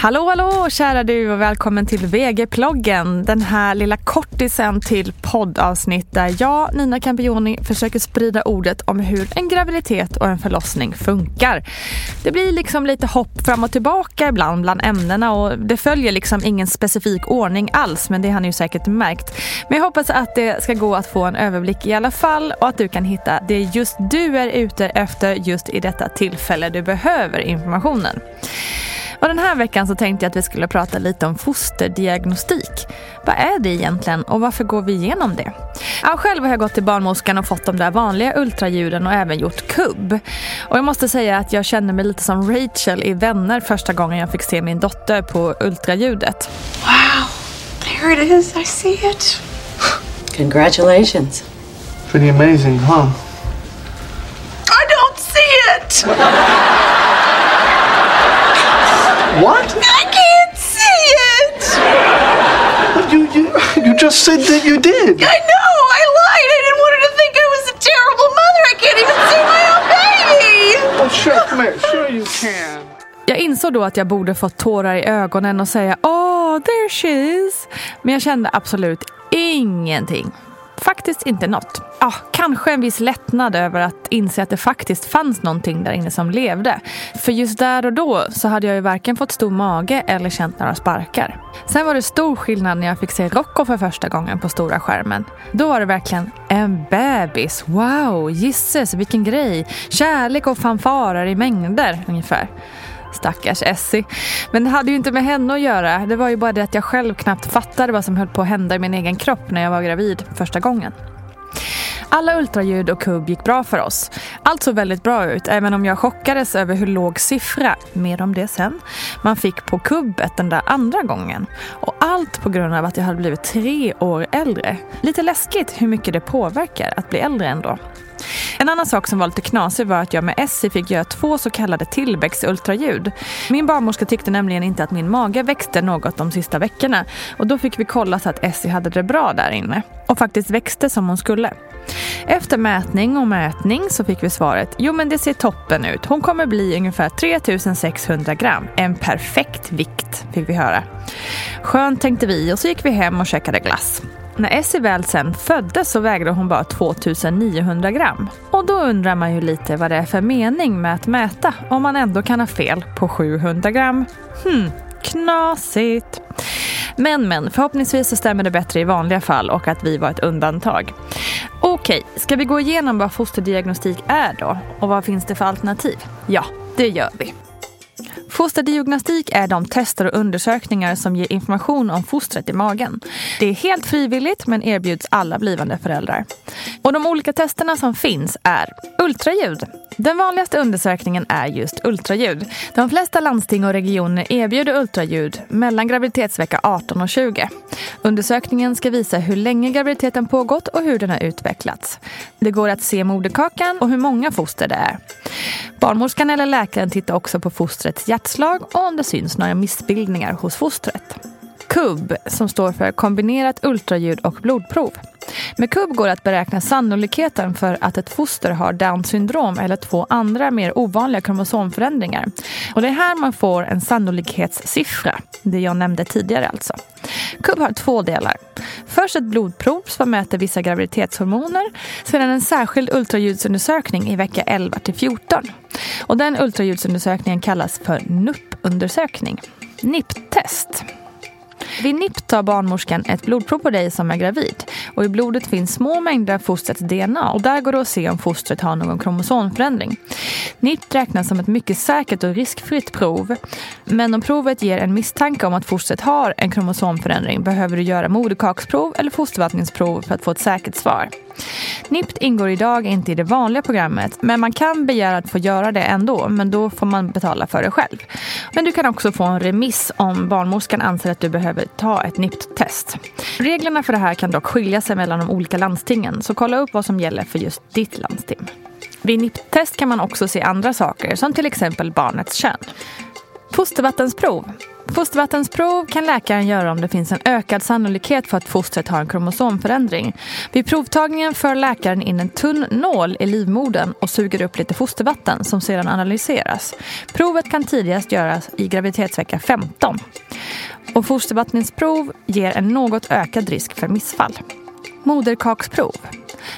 Hallå, hallå kära du och välkommen till VG-ploggen. Den här lilla kortisen till poddavsnitt där jag, Nina Campioni, försöker sprida ordet om hur en graviditet och en förlossning funkar. Det blir liksom lite hopp fram och tillbaka ibland bland ämnena och det följer liksom ingen specifik ordning alls, men det har ni ju säkert märkt. Men jag hoppas att det ska gå att få en överblick i alla fall och att du kan hitta det just du är ute efter just i detta tillfälle du behöver informationen. Och den här veckan så tänkte jag att vi skulle prata lite om fosterdiagnostik. Vad är det egentligen och varför går vi igenom det? Ja, själv har jag gått till barnmorskan och fått de där vanliga ultraljuden och även gjort kubb. Och jag måste säga att jag känner mig lite som Rachel i Vänner första gången jag fick se min dotter på ultraljudet. Wow, there it is. I see it. Congratulations. Pretty amazing, huh? I don't see it. What? I can't see it. But you, you, you just said that you did. I know. I lied. I didn't want her to think I was a terrible mother. I can't even see my own baby. Oh, sure, come here. Sure you can. Jag insåg då att jag borde fått tårar i ögonen och säga “Åh, there she is”. Men jag kände absolut ingenting. Faktiskt inte något. Ja, kanske en viss lättnad över att inse att det faktiskt fanns någonting där inne som levde. För just där och då så hade jag ju varken fått stor mage eller känt några sparkar. Sen var det stor skillnad när jag fick se Rocco för första gången på stora skärmen. Då var det verkligen en bebis. Wow, gisses vilken grej. Kärlek och fanfarer i mängder ungefär. Stackars Essie. Men det hade ju inte med henne att göra. Det var ju bara det att jag själv knappt fattade vad som höll på att hända i min egen kropp när jag var gravid första gången. Alla ultraljud och kubb gick bra för oss. Allt såg väldigt bra ut, även om jag chockades över hur låg siffra, mer om det sen, man fick på kubbet den där andra gången. Och allt på grund av att jag hade blivit tre år äldre. Lite läskigt hur mycket det påverkar att bli äldre ändå. En annan sak som var lite knasig var att jag med Essie fick göra två så kallade tillväxtultraljud. Min barnmorska tyckte nämligen inte att min mage växte något de sista veckorna och då fick vi kolla så att Essie hade det bra där inne och faktiskt växte som hon skulle. Efter mätning och mätning så fick vi svaret, jo men det ser toppen ut. Hon kommer bli ungefär 3600 gram. En perfekt vikt, fick vi höra. Skönt tänkte vi och så gick vi hem och käkade glass. När Essie väl sen föddes så vägde hon bara 2900 gram. Och då undrar man ju lite vad det är för mening med att mäta om man ändå kan ha fel på 700 gram. Hmm, knasigt. Men men, förhoppningsvis så stämmer det bättre i vanliga fall och att vi var ett undantag. Okej, ska vi gå igenom vad fosterdiagnostik är då? Och vad finns det för alternativ? Ja, det gör vi. Fosterdiagnostik är de tester och undersökningar som ger information om fostret i magen. Det är helt frivilligt men erbjuds alla blivande föräldrar. Och de olika testerna som finns är ultraljud. Den vanligaste undersökningen är just ultraljud. De flesta landsting och regioner erbjuder ultraljud mellan graviditetsvecka 18 och 20. Undersökningen ska visa hur länge graviditeten pågått och hur den har utvecklats. Det går att se moderkakan och hur många foster det är. Barnmorskan eller läkaren tittar också på fostrets hjärtslag och om det syns några missbildningar hos fostret. KUB, som står för kombinerat ultraljud och blodprov. Med KUB går det att beräkna sannolikheten för att ett foster har Downs syndrom eller två andra mer ovanliga kromosomförändringar. Och det är här man får en sannolikhetssiffra, det jag nämnde tidigare alltså. KUB har två delar. Först ett blodprov som mäter vissa graviditetshormoner. Sedan en särskild ultraljudsundersökning i vecka 11 till 14. Och den ultraljudsundersökningen kallas för NUP-undersökning. NIP-test. Vid NIP tar barnmorskan ett blodprov på dig som är gravid. Och I blodet finns små mängder av fostrets DNA och där går det att se om fostret har någon kromosomförändring. NIPT räknas som ett mycket säkert och riskfritt prov. Men om provet ger en misstanke om att fostret har en kromosomförändring behöver du göra moderkaksprov eller fostervattningsprov för att få ett säkert svar. NIPT ingår idag inte i det vanliga programmet men man kan begära att få göra det ändå men då får man betala för det själv. Men du kan också få en remiss om barnmorskan anser att du behöver ta ett NIPT-test. Reglerna för det här kan dock skilja sig mellan de olika landstingen så kolla upp vad som gäller för just ditt landsting. Vid NIPT-test kan man också se andra saker som till exempel barnets kön. Fostervattensprov Fostervattensprov kan läkaren göra om det finns en ökad sannolikhet för att fostret har en kromosomförändring. Vid provtagningen för läkaren in en tunn nål i livmodern och suger upp lite fostervatten som sedan analyseras. Provet kan tidigast göras i graviditetsvecka 15. Och fostervattensprov ger en något ökad risk för missfall. Moderkaksprov.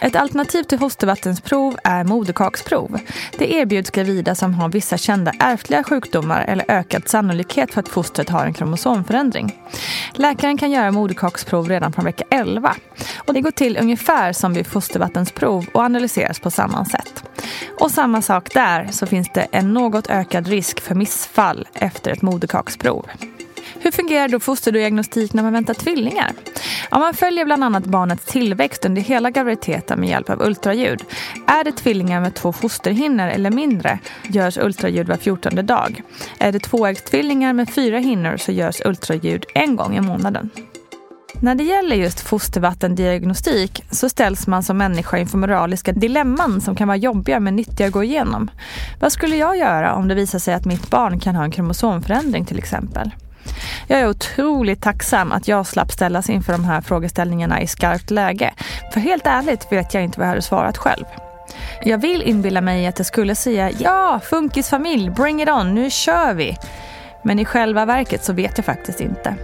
Ett alternativ till hostervattensprov är moderkaksprov. Det erbjuds gravida som har vissa kända ärftliga sjukdomar eller ökad sannolikhet för att fostret har en kromosomförändring. Läkaren kan göra moderkaksprov redan från vecka 11. Och det går till ungefär som vid fostervattensprov och analyseras på samma sätt. Och samma sak där så finns det en något ökad risk för missfall efter ett moderkaksprov. Hur fungerar då fosterdiagnostik när man väntar tvillingar? Ja, man följer bland annat barnets tillväxt under hela graviditeten med hjälp av ultraljud. Är det tvillingar med två fosterhinnor eller mindre görs ultraljud var fjortonde dag. Är det tvåäggstvillingar med fyra hinnor så görs ultraljud en gång i månaden. När det gäller just fostervattendiagnostik så ställs man som människa inför moraliska dilemman som kan vara jobbiga men nyttiga att gå igenom. Vad skulle jag göra om det visar sig att mitt barn kan ha en kromosomförändring till exempel? Jag är otroligt tacksam att jag slapp ställas inför de här frågeställningarna i skarpt läge. För helt ärligt vet jag inte vad jag hade svarat själv. Jag vill inbilla mig att jag skulle säga ja, funkisfamilj, bring it on, nu kör vi. Men i själva verket så vet jag faktiskt inte.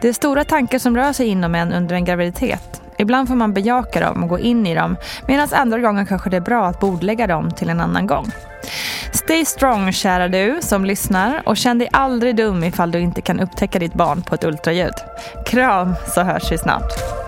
Det är stora tankar som rör sig inom en under en graviditet. Ibland får man bejaka dem och gå in i dem medan andra gånger kanske det är bra att bordlägga dem till en annan gång. Stay strong kära du som lyssnar och känn dig aldrig dum ifall du inte kan upptäcka ditt barn på ett ultraljud. Kram så hörs vi snart.